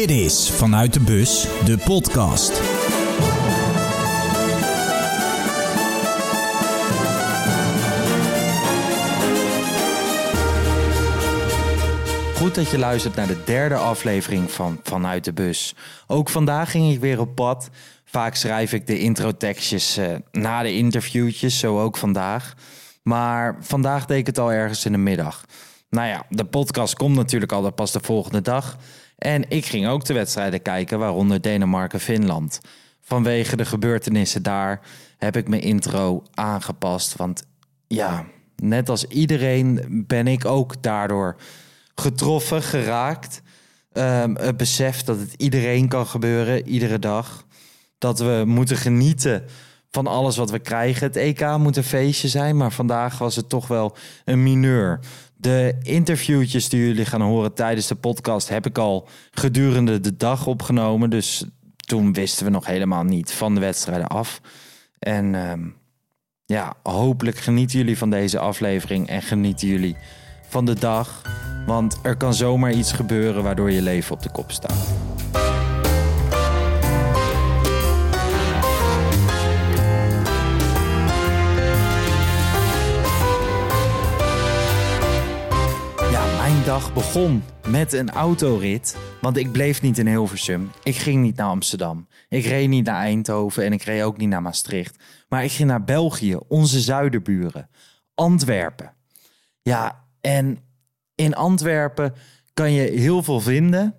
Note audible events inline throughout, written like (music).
Dit is Vanuit de Bus, de podcast. Goed dat je luistert naar de derde aflevering van Vanuit de Bus. Ook vandaag ging ik weer op pad. Vaak schrijf ik de introtekstjes uh, na de interviewtjes, zo ook vandaag. Maar vandaag deed ik het al ergens in de middag. Nou ja, de podcast komt natuurlijk al pas de volgende dag. En ik ging ook de wedstrijden kijken, waaronder Denemarken-Finland. Vanwege de gebeurtenissen daar heb ik mijn intro aangepast. Want ja, net als iedereen ben ik ook daardoor getroffen, geraakt. Um, het besef dat het iedereen kan gebeuren, iedere dag. Dat we moeten genieten van alles wat we krijgen. Het EK moet een feestje zijn, maar vandaag was het toch wel een mineur. De interviewtjes die jullie gaan horen tijdens de podcast heb ik al gedurende de dag opgenomen. Dus toen wisten we nog helemaal niet van de wedstrijden af. En uh, ja, hopelijk genieten jullie van deze aflevering en genieten jullie van de dag. Want er kan zomaar iets gebeuren waardoor je leven op de kop staat. Dag begon met een autorit. Want ik bleef niet in Hilversum. Ik ging niet naar Amsterdam. Ik reed niet naar Eindhoven en ik reed ook niet naar Maastricht. Maar ik ging naar België, onze zuiderburen. Antwerpen. Ja, en in Antwerpen kan je heel veel vinden.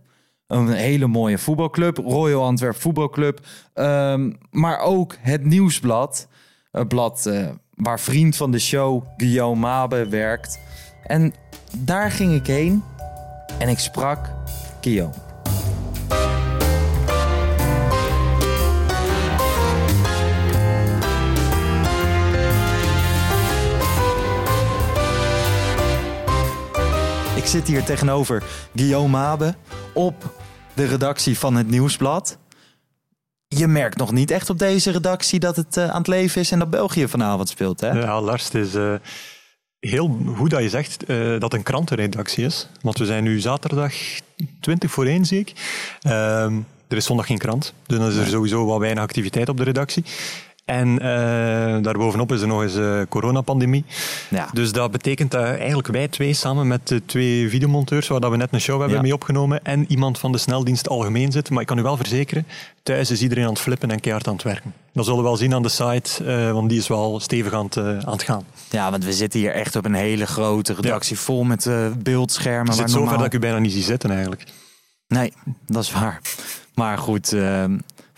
Een hele mooie voetbalclub, Royal Antwerp Voetbalclub. Um, maar ook het Nieuwsblad. Een blad uh, waar vriend van de show, Guillaume Mabe, werkt. En daar ging ik heen en ik sprak Kio. Ik zit hier tegenover Guillaume Mabe op de redactie van het Nieuwsblad. Je merkt nog niet echt op deze redactie dat het uh, aan het leven is en dat België vanavond speelt, hè? Ja, Lars, het is... Uh heel goed dat je zegt uh, dat een krantenredactie is. Want we zijn nu zaterdag 20 voor 1, zie ik. Uh, er is zondag geen krant. Dus dan is er sowieso wat weinig activiteit op de redactie. En uh, daarbovenop is er nog eens uh, coronapandemie. Ja. Dus dat betekent dat eigenlijk wij twee samen met de twee videomonteurs, waar dat we net een show hebben ja. mee opgenomen, en iemand van de sneldienst algemeen zitten. Maar ik kan u wel verzekeren, thuis is iedereen aan het flippen en keihard aan het werken. Dat zullen we wel zien aan de site, uh, want die is wel stevig aan het, aan het gaan. Ja, want we zitten hier echt op een hele grote redactie, ja. vol met beeldschermen. Het zit normaal... zover dat ik u bijna niet zie zitten eigenlijk. Nee, dat is waar. Maar goed,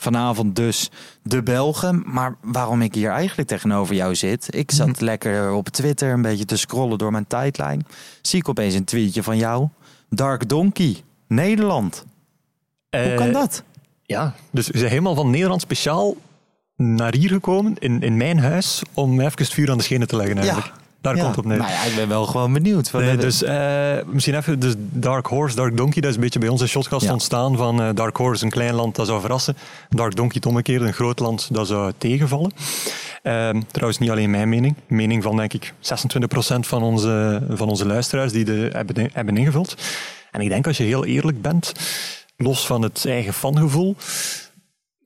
Vanavond dus de Belgen. Maar waarom ik hier eigenlijk tegenover jou zit. Ik zat mhm. lekker op Twitter een beetje te scrollen door mijn tijdlijn. Zie ik opeens een tweetje van jou. Dark Donkey, Nederland. Hoe kan eh, dat? Ja, dus we zijn helemaal van Nederland speciaal naar hier gekomen, in, in mijn huis, om even het vuur aan de schenen te leggen eigenlijk. Ja. Daar komt het op neer. Nou ja, ik ben wel gewoon benieuwd. Nee, dus uh, misschien even, dus Dark Horse, Dark Donkey, dat is een beetje bij onze shotgast ontstaan van uh, Dark Horse, een klein land, dat zou verrassen. Dark Donkey, het omgekeerde, een groot land, dat zou tegenvallen. Uh, trouwens, niet alleen mijn mening. Mening van, denk ik, 26% van onze, van onze luisteraars die de hebben, hebben ingevuld. En ik denk, als je heel eerlijk bent, los van het eigen fangevoel,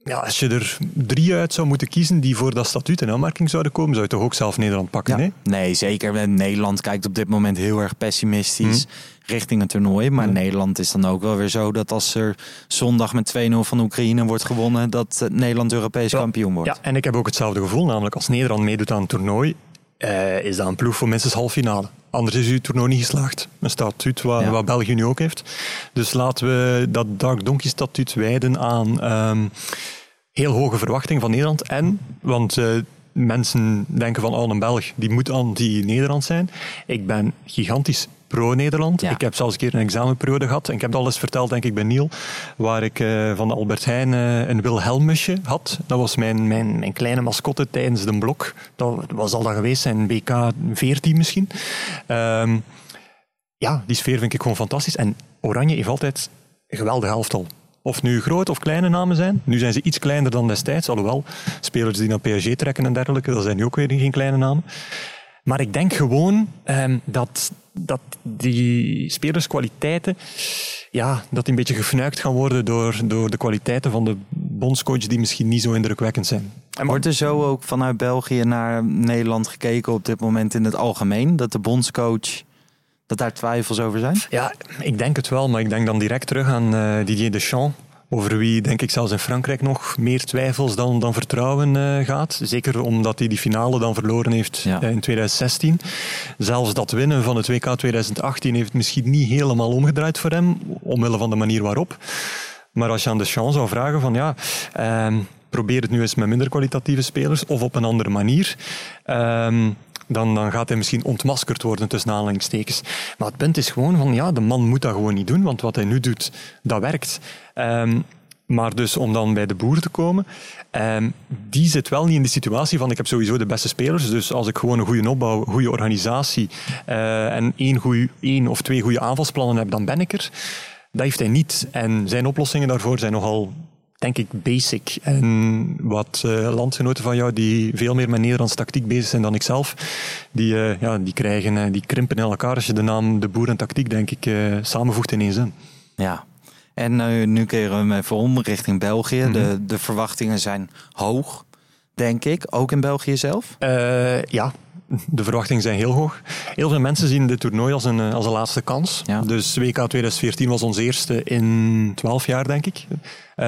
ja, als je er drie uit zou moeten kiezen die voor dat statuut in aanmerking zouden komen, zou je toch ook zelf Nederland pakken? Nee? nee, zeker. Nederland kijkt op dit moment heel erg pessimistisch hm. richting het toernooi. Maar hm. Nederland is dan ook wel weer zo dat als er zondag met 2-0 van Oekraïne wordt gewonnen, dat Nederland Europees kampioen wordt. Ja, en ik heb ook hetzelfde gevoel, namelijk als Nederland meedoet aan het toernooi, uh, is dat een ploeg voor minstens half finale. Anders is uw toernooi niet geslaagd. Een statuut wat, ja. wat België nu ook heeft. Dus laten we dat Dark Donkey statuut wijden aan um, heel hoge verwachtingen van Nederland. En, want uh, mensen denken van, oh, een Belg, die moet anti-Nederland zijn. Ik ben gigantisch pro-Nederland. Ja. Ik heb zelfs een keer een examenperiode gehad. En ik heb het al eens verteld, denk ik, bij Niel. Waar ik uh, van de Albert Heijn uh, een Wilhelmusje had. Dat was mijn, mijn, mijn kleine mascotte tijdens de blok. Dat was al dat geweest zijn, BK 14 misschien. Um, ja, die sfeer vind ik gewoon fantastisch. En Oranje heeft altijd een geweldige elftal. Of nu grote of kleine namen zijn. Nu zijn ze iets kleiner dan destijds. Alhoewel, spelers die naar PSG trekken en dergelijke, dat zijn nu ook weer geen kleine namen. Maar ik denk gewoon ehm, dat, dat die spelerskwaliteiten ja, dat die een beetje gefnuikt gaan worden door, door de kwaliteiten van de bondscoach die misschien niet zo indrukwekkend zijn. En wordt er zo ook vanuit België naar Nederland gekeken op dit moment in het algemeen? Dat de bondscoach, dat daar twijfels over zijn? Ja, ik denk het wel, maar ik denk dan direct terug aan uh, Didier Deschamps over wie, denk ik, zelfs in Frankrijk nog meer twijfels dan, dan vertrouwen uh, gaat. Zeker omdat hij die finale dan verloren heeft ja. uh, in 2016. Zelfs dat winnen van het WK 2018 heeft misschien niet helemaal omgedraaid voor hem, omwille van de manier waarop. Maar als je aan de chance zou vragen van ja, uh, probeer het nu eens met minder kwalitatieve spelers of op een andere manier. Ehm, dan, dan gaat hij misschien ontmaskerd worden tussen aanhalingstekens. Maar het punt is gewoon van, ja, de man moet dat gewoon niet doen, want wat hij nu doet, dat werkt. Um, maar dus om dan bij de boer te komen, um, die zit wel niet in de situatie van ik heb sowieso de beste spelers, dus als ik gewoon een goede opbouw, goede organisatie uh, en één, goeie, één of twee goede aanvalsplannen heb, dan ben ik er. Dat heeft hij niet. En zijn oplossingen daarvoor zijn nogal denk ik, basic. En wat uh, landgenoten van jou die veel meer met Nederlands tactiek bezig zijn dan ik zelf, die, uh, ja, die, krijgen, uh, die krimpen in elkaar als je de naam de boer en tactiek, denk ik, samenvoegt in één zin. Ja, en nu keren we even om richting België. Mm -hmm. de, de verwachtingen zijn hoog, denk ik, ook in België zelf? ja, de verwachtingen zijn heel hoog. Heel veel mensen zien dit toernooi als een, als een laatste kans. Ja. Dus WK 2014 was ons eerste in 12 jaar, denk ik. Uh,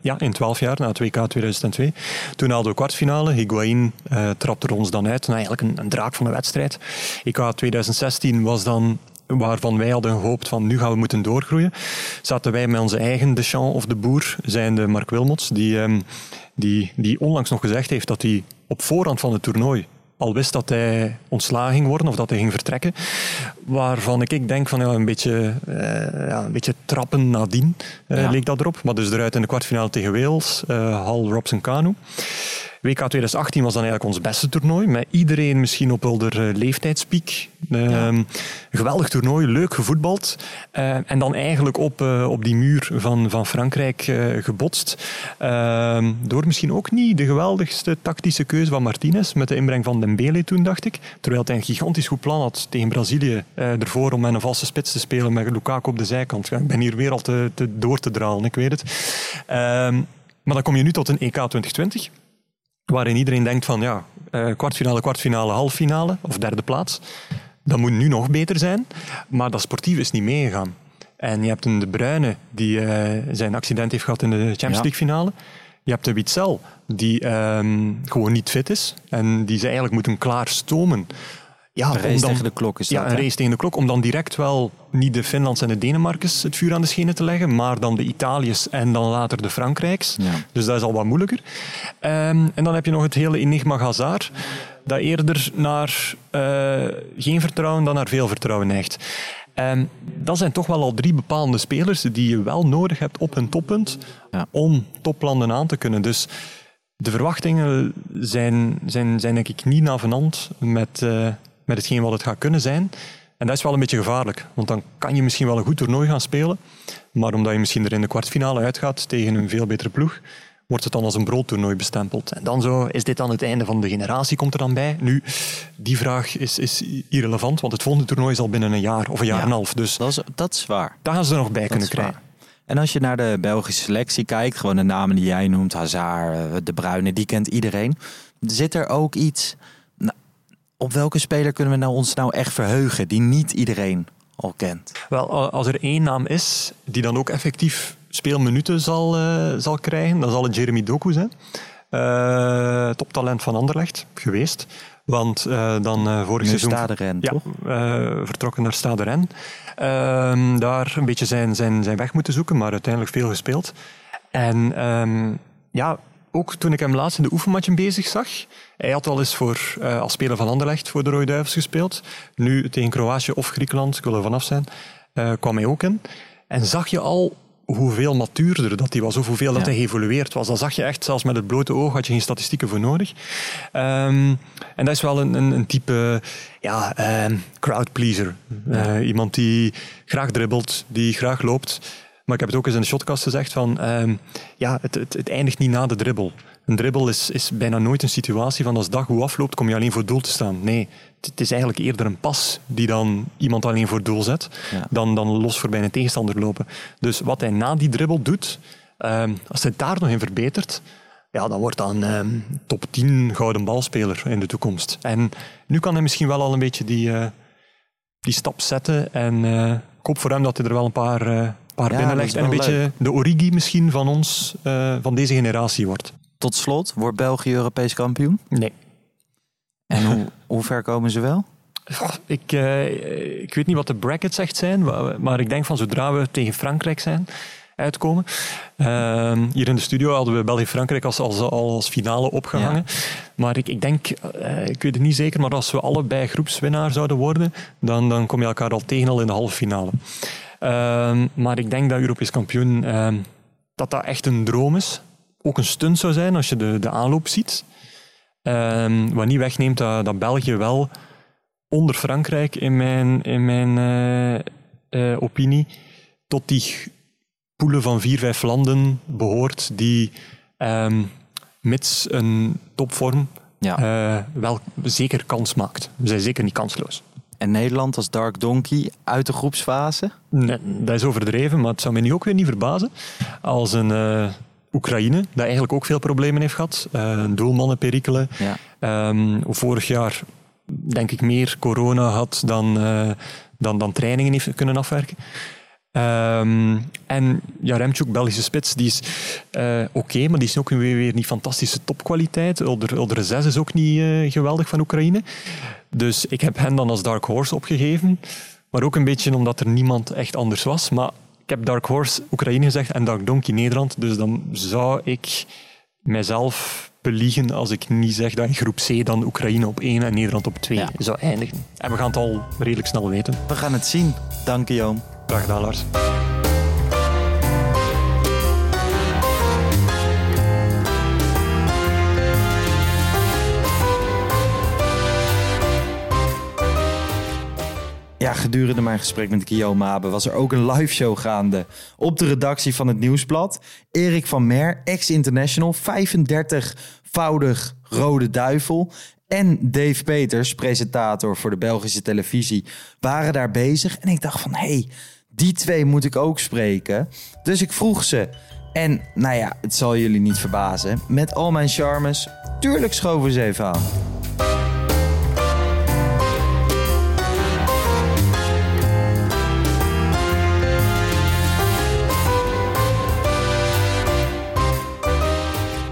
ja, in 12 jaar, na het WK 2002. Toen haalden we kwartfinale. Higuain uh, trapte er ons dan uit. Nou, eigenlijk een, een draak van de wedstrijd. EK 2016 was dan waarvan wij hadden gehoopt van nu gaan we moeten doorgroeien, zaten wij met onze eigen Deschamps of de Boer, zijnde Mark Wilmots, die, um, die, die onlangs nog gezegd heeft dat hij op voorhand van het toernooi al wist dat hij ontslagen ging worden of dat hij ging vertrekken. Waarvan ik, ik denk van ja, een, beetje, uh, ja, een beetje trappen nadien uh, ja. leek dat erop. Maar dus eruit in de kwartfinale tegen Wales, uh, Hal Robson Kanu. WK 2018 was dan eigenlijk ons beste toernooi, met iedereen misschien op wel leeftijdspiek. Ja. Uh, geweldig toernooi, leuk gevoetbald. En dan eigenlijk op, op die muur van, van Frankrijk gebotst. Ehm, door misschien ook niet de geweldigste tactische keuze van Martinez, met de inbreng van Dembele toen, dacht ik. Terwijl hij een gigantisch goed plan had tegen Brazilië ervoor om met een valse spits te spelen met Lukaku op de zijkant. Ik ben hier weer al te, te door te dralen, ik weet het. Ehm, maar dan kom je nu tot een EK 2020 waarin iedereen denkt van ja, uh, kwartfinale, kwartfinale, halffinale of derde plaats. Dat moet nu nog beter zijn, maar dat sportief is niet meegegaan. En je hebt een De Bruyne die uh, zijn accident heeft gehad in de Champions League finale. Je hebt de Witzel die um, gewoon niet fit is en die ze eigenlijk moeten klaarstomen ja, een race dan, tegen de klok is dat. Ja, een race tegen de klok. Om dan direct wel niet de Finlands en de Denemarkers het vuur aan de schenen te leggen, maar dan de Italiërs en dan later de Frankrijks. Ja. Dus dat is al wat moeilijker. Um, en dan heb je nog het hele enigma Hazard, dat eerder naar uh, geen vertrouwen dan naar veel vertrouwen neigt. Um, dat zijn toch wel al drie bepaalde spelers die je wel nodig hebt op hun toppunt ja. om toplanden aan te kunnen. Dus de verwachtingen zijn, zijn, zijn denk ik niet navenant met, uh, met hetgeen wat het gaat kunnen zijn. En dat is wel een beetje gevaarlijk, want dan kan je misschien wel een goed toernooi gaan spelen, maar omdat je misschien er in de kwartfinale uitgaat tegen een veel betere ploeg, wordt het dan als een broodtoernooi bestempeld. En dan zo, is dit dan het einde van de generatie, komt er dan bij? Nu, die vraag is, is irrelevant, want het volgende toernooi is al binnen een jaar of een jaar ja, en een half. Dus dat is, dat is waar. Daar gaan ze er nog bij dat kunnen krijgen. Waar. En als je naar de Belgische selectie kijkt, gewoon de namen die jij noemt, Hazard, De Bruyne, die kent iedereen. Zit er ook iets op welke speler kunnen we nou ons nou echt verheugen die niet iedereen al kent? Wel, als er één naam is die dan ook effectief speelminuten zal, uh, zal krijgen, dan zal het Jeremy Doku zijn. Uh, toptalent van Anderlecht geweest. Want uh, dan uh, vorig nu seizoen... Stade Ren, ja, toch? vertrokken naar Stade Ren. Ehm, daar een beetje zijn, zijn, zijn weg moeten zoeken, maar uiteindelijk veel gespeeld. En um, ja, ook toen ik hem laatst in de oefenmatchen bezig zag, hij had al eens voor, uh, als speler van Anderlecht voor de Rode Duivels gespeeld. Nu tegen Kroatië of Griekenland, ik wil er vanaf zijn, uh, kwam hij ook in. En zag je al hoeveel matuurder dat hij was, of hoeveel ja. dat hij geëvolueerd was. Dat zag je echt, zelfs met het blote oog had je geen statistieken voor nodig. Um, en dat is wel een, een, een type ja, um, crowd pleaser. Ja. Uh, iemand die graag dribbelt, die graag loopt. Maar ik heb het ook eens in de shotcast gezegd van, um, ja, het, het, het, eindigt niet na de dribbel. Een dribbel is, is bijna nooit een situatie van als dag hoe afloopt, kom je alleen voor doel te staan. Nee, het is eigenlijk eerder een pas die dan iemand alleen voor doel zet, dan, dan los voorbij een tegenstander lopen. Dus wat hij na die dribbel doet, ehm, als hij daar nog in verbetert, ja, dan wordt dan um, top 10 gouden balspeler in de toekomst. En nu kan hij misschien wel al een beetje die, uh, die stap zetten. En uh, ik hoop voor hem dat hij er wel een paar, uh, paar ja, binnenlegt. En een beetje leuk. de origi misschien van ons, van deze generatie wordt. Tot slot, wordt België Europees kampioen? Nee. En hoe, hoe ver komen ze wel? Ik, ik weet niet wat de brackets echt zijn, maar ik denk van zodra we tegen Frankrijk zijn, uitkomen. Uh, hier in de studio hadden we België-Frankrijk als, als, als finale opgehangen. Maar ik, ik denk, uh, ik weet het niet zeker, maar als we allebei groepswinnaar zouden worden, dan, dan kom je elkaar al tegen al in de halve finale. Uh, maar ik denk dat Europees kampioen, ehm, dat dat echt een droom is. Ook een stunt zou zijn als je de, de aanloop ziet. Ehm, wat niet wegneemt dat, dat België wel onder Frankrijk in mijn, in mijn uh, opinie tot die poelen van vier, vijf landen behoort die um, mits een topvorm ja. uh, wel zeker kans maakt. We zijn zeker niet kansloos. En Nederland als Dark Donkey uit de groepsfase? Nee, dat is overdreven, maar het zou mij nu ook weer niet verbazen als een uh, Oekraïne, dat eigenlijk ook veel problemen heeft gehad, uh, doelmannen perikelen. Ja. Um, vorig jaar denk ik meer corona had dan, dan, dan trainingen heeft kunnen afwerken. Um, en ja, Remchuk, Belgische spits, die is uh, oké, okay, maar die is ook weer, weer niet fantastische topkwaliteit. Older 6 is ook niet uh, geweldig van Oekraïne. Dus ik heb hen dan als Dark Horse opgegeven. Maar ook een beetje omdat er niemand echt anders was. Maar ik heb Dark Horse Oekraïne gezegd en Dark Donkey Nederland. Dus dan zou ik mijzelf beliegen als ik niet zeg dat in groep C dan Oekraïne op 1 en Nederland op 2 ja. zou eindigen. En we gaan het al redelijk snel weten. We gaan het zien. Dank je, Joom. Ja, gedurende mijn gesprek met Guillaume Mabe was er ook een live show gaande op de redactie van het Nieuwsblad. Erik van Mer, ex-international, 35-voudig rode duivel. En Dave Peters, presentator voor de Belgische televisie, waren daar bezig. En ik dacht van, hé, hey, die twee moet ik ook spreken. Dus ik vroeg ze. En nou ja, het zal jullie niet verbazen. Met al mijn charmes, tuurlijk schoven ze even aan.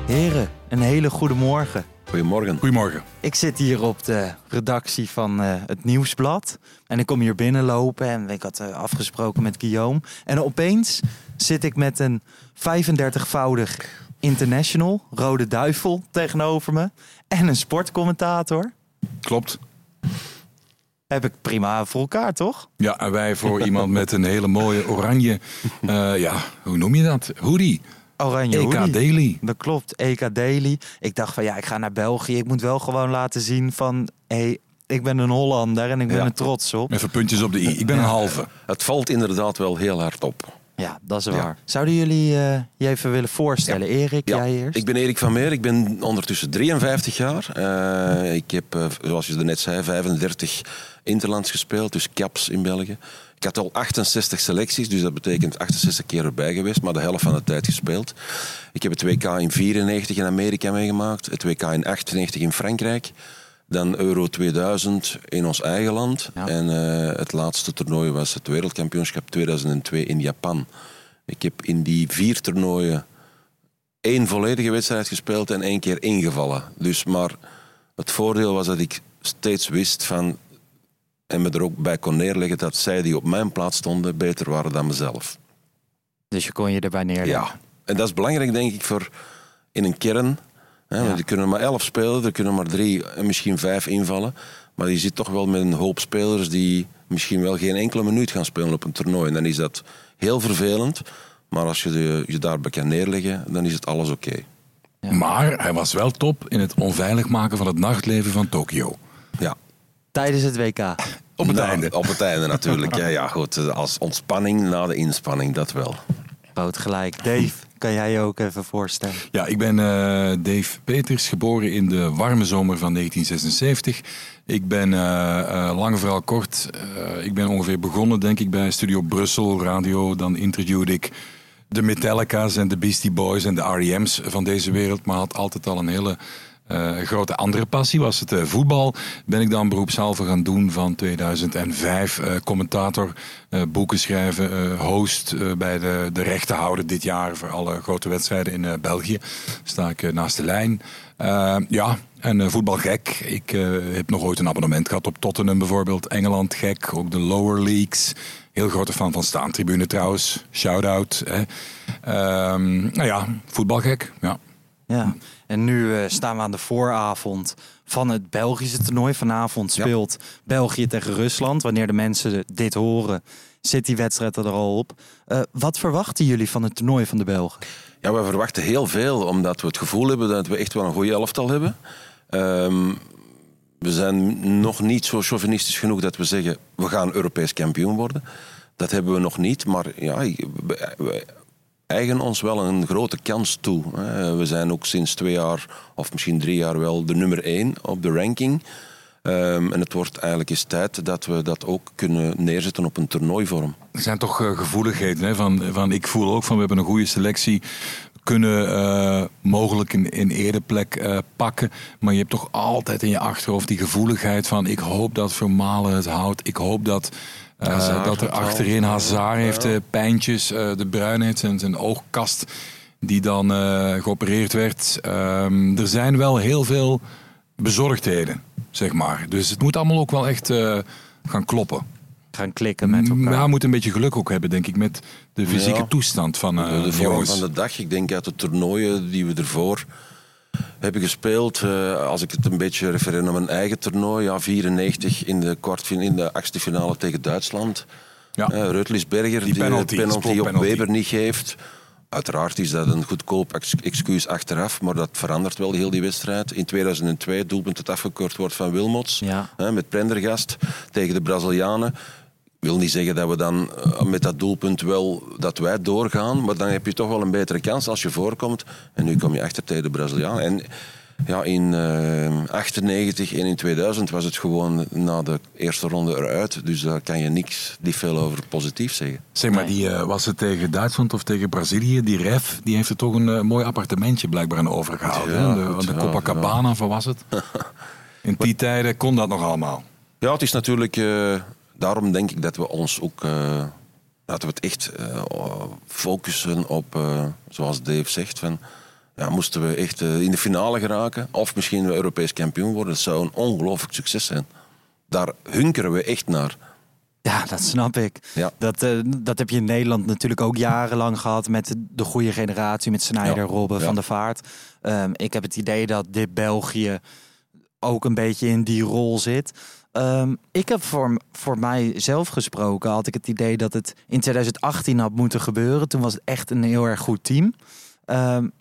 Heren, een hele goede morgen. Goedemorgen. Goedemorgen. Ik zit hier op de redactie van uh, het Nieuwsblad. En ik kom hier binnenlopen en ik had uh, afgesproken met Guillaume. En opeens zit ik met een 35-voudig international, Rode Duivel, tegenover me. En een sportcommentator. Klopt. Heb ik prima voor elkaar, toch? Ja, en wij voor iemand met een hele mooie oranje, uh, ja, hoe noem je dat? Hoodie. Oranje EK Daily. Dat klopt, EK Daily. Ik dacht van ja, ik ga naar België. Ik moet wel gewoon laten zien van... Hey, ik ben een Hollander en ik ben er trots op. Even puntjes op de i. Ik ben een halve. Het valt inderdaad wel heel hard op. Ja, dat is waar. Zouden jullie uh, je even willen voorstellen? Erik, jij eerst? Ik ben Erik van Meer. Ik ben ondertussen 53 jaar. Uh, ik heb, uh, zoals je net zei, 35 interlands gespeeld. Dus caps in België. Ik had al 68 selecties, dus dat betekent 68 keer erbij geweest, maar de helft van de tijd gespeeld. Ik heb het WK in 94 in Amerika meegemaakt, het WK in 98 in Frankrijk. Dan Euro 2000 in ons eigen land. En uh, het laatste toernooi was het Wereldkampioenschap 2002 in Japan. Ik heb in die vier toernooien één volledige wedstrijd gespeeld en één keer ingevallen. Dus maar het voordeel was dat ik steeds wist van en me er ook bij kon neerleggen dat zij die op mijn plaats stonden beter waren dan mezelf. Dus je kon je erbij neerleggen? Ja. En dat is belangrijk, denk ik, voor in een kern. Hè, ja. Er kunnen maar elf spelen, er kunnen maar drie en misschien vijf invallen. Maar je zit toch wel met een hoop spelers die misschien wel geen enkele minuut gaan spelen op een toernooi. En dan is dat heel vervelend. Maar als je je daarbij kan neerleggen, dan is het alles oké. Okay. Ja. Maar hij was wel top in het onveilig maken van het nachtleven van Tokio. Ja, Tijdens het WK? Op het nou, einde. Op het einde natuurlijk. ja, ja, goed. Als ontspanning na de inspanning, dat wel. Boot gelijk. Dave? Kan jij je ook even voorstellen? Ja, ik ben uh, Dave Peters, geboren in de warme zomer van 1976. Ik ben, uh, lang verhaal kort, ik ben ongeveer begonnen denk ik bij Studio Brussel Radio. Dan interviewde ik de Metallica's en de Beastie Boys en de R.E.M's van deze wereld. Maar had altijd al een hele uh, grote andere passie was het uh, voetbal. Ben ik dan beroepshalve gaan doen van 2005. Uh, commentator, boeken schrijven, host bij de, de rechtenhouder dit jaar voor alle grote wedstrijden in België. Sta ik naast de lijn. ja, en voetbalgek. Ik heb nog ooit een abonnement gehad op Tottenham bijvoorbeeld. Engeland gek, ook de lower leagues. Heel grote fan van Staantribune trouwens. Shout-out. Um, nou ja, voetbalgek. Ja. Ja, en nu uh, staan we aan de vooravond van het Belgische toernooi. Vanavond speelt België tegen Rusland. Wanneer de mensen dit horen, zit die wedstrijd er al op. Uh, wat verwachten jullie van het toernooi van de Belgen? Ja, we verwachten heel veel, omdat we het gevoel hebben dat we echt wel een goede elftal hebben. Um, we zijn nog niet zo chauvinistisch genoeg dat we zeggen we gaan Europees kampioen worden. Dat hebben we nog niet, maar ja, eigen ons wel een grote kans toe. We zijn ook sinds twee jaar, of misschien drie jaar wel, de nummer één op de ranking. Um, en het wordt eigenlijk eens tijd dat we dat ook kunnen neerzetten op een toernooivorm. Er zijn toch uh, gevoeligheden. Hè? Van, van, ik voel ook van we hebben een goede selectie kunnen uh, mogelijk een, een ereplek uh, pakken. Maar je hebt toch altijd in je achterhoofd die gevoeligheid van... ik hoop dat Vermalen het houdt. Ik hoop dat uh, dat er achterin Hazard heeft uh, pijntjes. Uh, de Bruin heeft zijn, zijn oogkast die dan geopereerd werd. Um, er zijn wel heel veel bezorgdheden, zeg maar. Dus het moet allemaal ook wel echt gaan kloppen. Gaan klikken met elkaar. Ja, we moeten een beetje geluk ook hebben, denk ik, met de fysieke ja. toestand van de, de vorm van de dag. Ik denk uit de toernooien die we ervoor hebben gespeeld. Uh, als ik het een beetje refereer naar mijn eigen toernooi. Ja, 94 in de, kwartfinale, in de achtste finale tegen Duitsland. Ja. Uh, Rutlisberger die, die penalty, de penalty op penalty. Weber niet geeft. Uiteraard is dat een goedkoop excuus achteraf, maar dat verandert wel heel die wedstrijd. In 2002 doelpunt het afgekeurd wordt van Wilmots ja. hè, met Prendergast tegen de Brazilianen wil niet zeggen dat we dan eh, met dat doelpunt wel dat wij doorgaan, maar dan heb je toch wel een betere kans als je voorkomt. En nu kom je achter tegen de Braziliaan. En ja, in 1998 uh, en in 2000 was het gewoon na de eerste ronde eruit. Dus daar kan je niks niet veel over positief zeggen. Zeg maar, die, uh, was het tegen Duitsland of tegen Brazilië? Die ref die heeft er toch een uh, mooi appartementje blijkbaar aan overgehouden. Ja, de, goed, de Copacabana, ja. van was het? (laughs) In die tijden kon dat nog allemaal. Ja, het is natuurlijk daarom denk ik dat we ons ook. Uh, laten we het echt uh, focussen op, uh, zoals Dave zegt, van. Ja, moesten we echt in de finale geraken, of misschien we Europees kampioen worden, dat zou een ongelooflijk succes zijn. Daar hunkeren we echt naar. Ja, dat snap ik. Ja. Dat, uh, dat heb je in Nederland natuurlijk ook jarenlang gehad met de goede generatie, met Snyder, ja. Robben, ja. Van der Vaart. Um, ik heb het idee dat dit België ook een beetje in die rol zit. Um, ik heb voor, voor mijzelf gesproken, had ik het idee dat het in 2018 had moeten gebeuren. Toen was het echt een heel erg goed team. Um,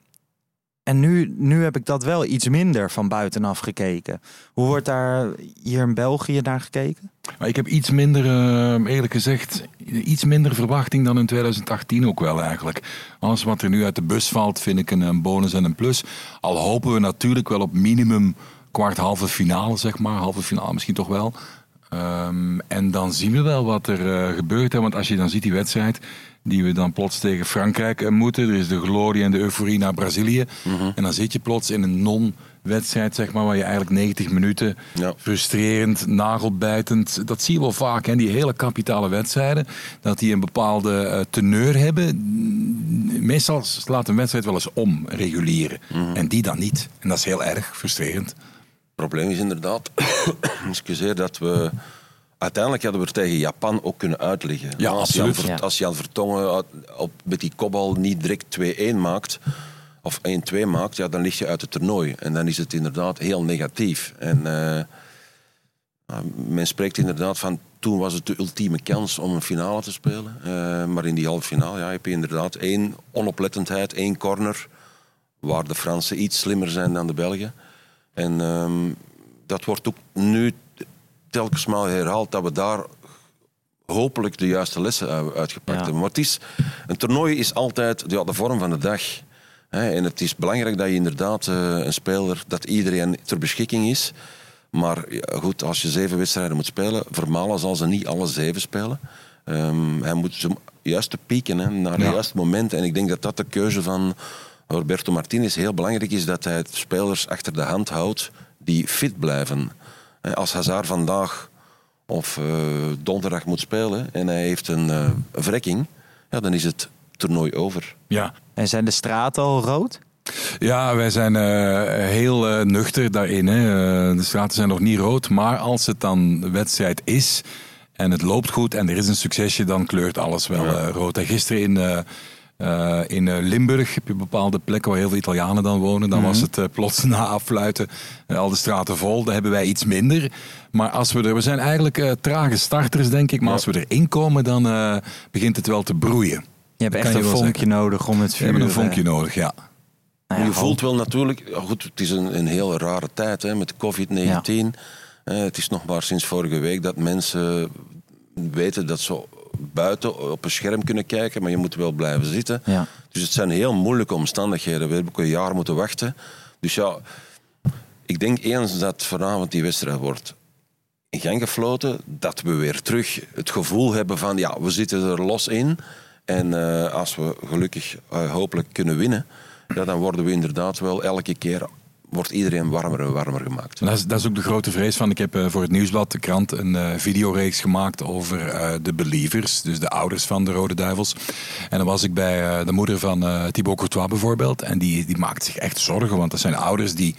en nu, nu heb ik dat wel iets minder van buitenaf gekeken. Hoe wordt daar hier in België naar gekeken? Ik heb iets minder, uh, eerlijk gezegd, iets minder verwachting dan in 2018 ook wel eigenlijk. Alles wat er nu uit de bus valt, vind ik een bonus en een plus. Al hopen we natuurlijk wel op minimum kwart halve finale, zeg maar. Halve finale misschien toch wel. Um, en dan zien we wel wat er uh, gebeurt. Hè? Want als je dan ziet die wedstrijd die we dan plots tegen Frankrijk uh, moeten. Er is de glorie en de euforie naar Brazilië. Mm -hmm. En dan zit je plots in een non wedstrijd, zeg maar, waar je eigenlijk 90 minuten ja. frustrerend, nagelbijtend. Dat zie je wel vaak, hè, die hele kapitale wedstrijden. Dat die een bepaalde uh, teneur hebben. Meestal laat een wedstrijd wel eens om reguleren. Mm -hmm. En die dan niet. En dat is heel erg frustrerend. Het probleem is inderdaad, (coughs) excuseer, dat we uiteindelijk hadden we er tegen Japan ook kunnen uitleggen. Ja, als, Jan, ja. als Jan Vertongen op, met die kopbal niet direct 2-1 maakt, of 1-2 maakt, ja, dan lig je uit het toernooi. En dan is het inderdaad heel negatief. En uh, men spreekt inderdaad van toen was het de ultieme kans om een finale te spelen. Uh, maar in die halve finale ja, heb je inderdaad één onoplettendheid, één corner, waar de Fransen iets slimmer zijn dan de Belgen. En um, dat wordt ook nu telkens maar herhaald dat we daar hopelijk de juiste lessen uitgepakt Ja. hebben. Maar het is, een toernooi is altijd ja, de vorm van de dag. Hè, en het is belangrijk dat je inderdaad eh, een speler, dat iedereen ter beschikking is. Maar ja, goed, als je zeven wedstrijden moet spelen, Vermalen zal ze niet alle zeven spelen. Ehm, hij moet ze juist te pieken hè, naar Ja. het juiste moment. En ik denk dat dat de keuze van Roberto Martinez heel belangrijk is. Dat hij het spelers achter de hand houdt die fit blijven. Hè, Als Hazard vandaag of eh, donderdag moet spelen en hij heeft een eh, wrekking, ja, dan is het toernooi over. Ja. En zijn de straten al rood? Ja, wij zijn eh, heel eh, nuchter daarin. Hè. Eh, de straten zijn nog niet rood, maar als het dan wedstrijd is en het loopt goed en er is een succesje, dan kleurt alles wel eh, rood. En gisteren in, eh, in eh, Limburg heb je bepaalde plekken waar heel veel Italianen dan wonen. Dan was het eh, plots (laughs) na affluiten eh, al de straten vol. Daar hebben wij iets minder. Maar als we er, we zijn eigenlijk eh, trage starters, denk ik. Maar als we erin komen, dan eh, begint het wel te broeien. Je hebt Dat echt een je vonkje nodig om het We vuur... hebben een eh, vonkje nodig, ja. nou ja, je voelt wel natuurlijk, goed, het is een, een heel rare tijd hè, met COVID-19. Eh, het is nog maar sinds vorige week dat mensen weten dat ze buiten op een scherm kunnen kijken, maar je moet wel blijven zitten. Ja. Dus het zijn heel moeilijke omstandigheden. We hebben ook een jaar moeten wachten. Dus ja, ik denk eens dat vanavond die wedstrijd wordt in gang gefloten, dat we weer terug het gevoel hebben van ja, we zitten er los in. En eh, als we gelukkig eh, hopelijk kunnen winnen, ja, dan worden we inderdaad wel elke keer wordt iedereen warmer en warmer gemaakt. Dat is, dat is ook de grote vrees van. Ik heb eh, voor het Nieuwsblad, de krant, een eh, videoreeks gemaakt over eh, de believers. Dus de ouders van de Rode Duivels. En dan was ik bij de moeder van Thibaut Courtois bijvoorbeeld. En die, die maakt zich echt zorgen, want dat zijn ouders die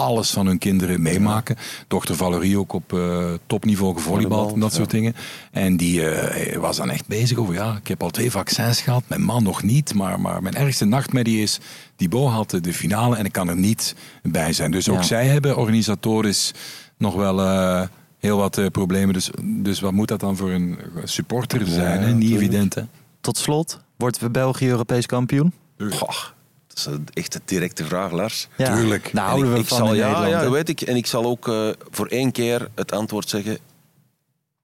alles van hun kinderen meemaken. Dochter Valerie ook op eh, topniveau gevolleybald en dat soort dingen. En die eh, was dan echt bezig over, ja, ik heb al twee vaccins gehad, mijn man nog niet. Maar, maar mijn ergste nachtmerrie is, Thibaut had de finale en ik kan er niet bij zijn. Dus ook Ja. zij hebben organisatorisch nog wel eh, heel wat problemen. Dus, dus wat moet dat dan voor een supporter zijn? hè? Niet evident, hè? Tot slot, wordt we België Europees kampioen? Goh, is een echt een directe vraag, Lars. Ja. Tuurlijk. Daar En houden ik, we ik van zal, in ja, Nederland. ja, weet ik. En ik zal ook eh, voor één keer het antwoord zeggen: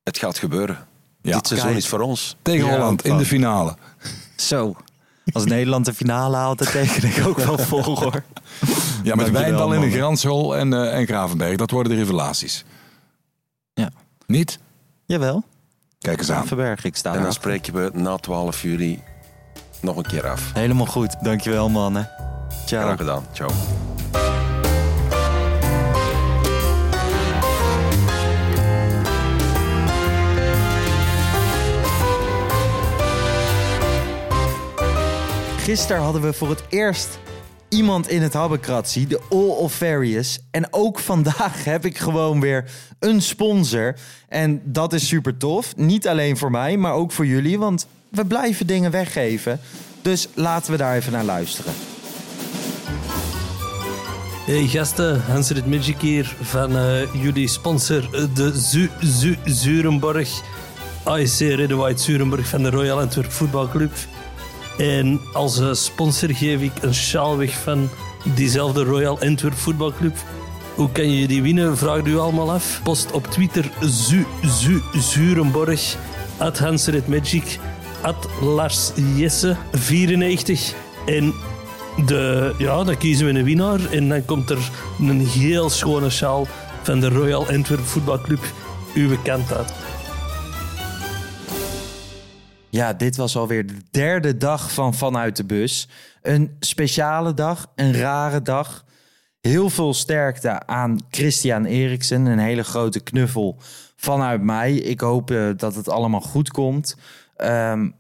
het gaat gebeuren. Ja. Dit seizoen Kijk. is voor ons. Tegen Ja, Holland in de finale. Zo. Als Nederland de finale haalt, dan teken ik ook wel vol hoor. Ja, met Wijndal in de. Granshol en, eh, en Gravenberg. Dat worden de revelaties. Ja. Niet? Jawel. Kijk eens aan. Verberg, ik sta En dan spreken we na 12 juli nog een keer af. Helemaal goed. Dankjewel mannen. Ciao. Graag gedaan. Ciao. Gisteren hadden we voor het eerst iemand in het Habbekratzie, de All of Various. En ook vandaag heb ik gewoon weer een sponsor. En dat is super tof. Niet alleen voor mij, maar ook voor jullie. Want we blijven dingen weggeven. Dus laten we daar even naar luisteren. Hey gasten, Hans Rit Magic hier van eh, jullie sponsor eh, de Zu Zu Zurenborg. Red White Zurenborg van de Royal Antwerp Voetbalclub. En als eh, sponsor geef ik een sjaal weg van diezelfde Royal Antwerp Voetbalclub. Hoe kan je die winnen, vraagt u allemaal af. Post op Twitter Zu Zu Zurenborg. At. At Lars Jesse 94. En de, ja, dan kiezen we een winnaar en dan komt er een heel schone sjaal van de Royal Antwerp Voetbalclub uw kant uit. Ja, dit was alweer de derde dag van Vanuit de Bus. Een speciale dag, een rare dag. Heel veel sterkte aan Christian Eriksen. Een hele grote knuffel vanuit mij. Ik hoop eh, dat het allemaal goed komt. Ehm,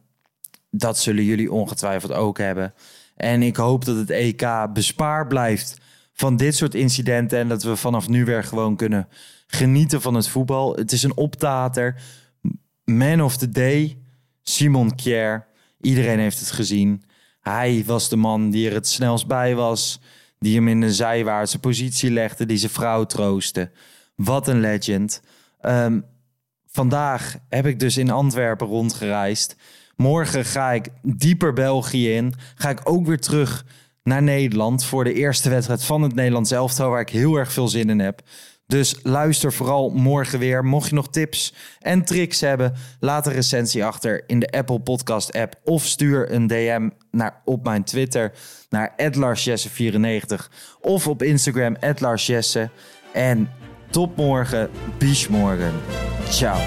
dat zullen jullie ongetwijfeld ook hebben. En ik hoop dat het EK bespaard blijft van dit soort incidenten. En dat we vanaf nu weer gewoon kunnen genieten van het voetbal. Het is een optater. Man of the Day, Simon Kjaer. Iedereen heeft het gezien. Hij was de man die er het snelst bij was. Die hem in een zijwaartse positie legde. Die zijn vrouw troostte. Wat een legend. Ehm, vandaag heb ik dus in Antwerpen rondgereisd. Morgen ga ik dieper België in. Ga ik ook weer terug naar Nederland voor de eerste wedstrijd van het Nederlands elftal, waar ik heel erg veel zin in heb. Dus luister vooral morgen weer. Mocht je nog tips en tricks hebben, laat een recensie achter in de Apple Podcast app of stuur een DM naar, op mijn Twitter naar @larsjesse94 of op Instagram @larsjesse. En tot morgen, morgen. Ciao.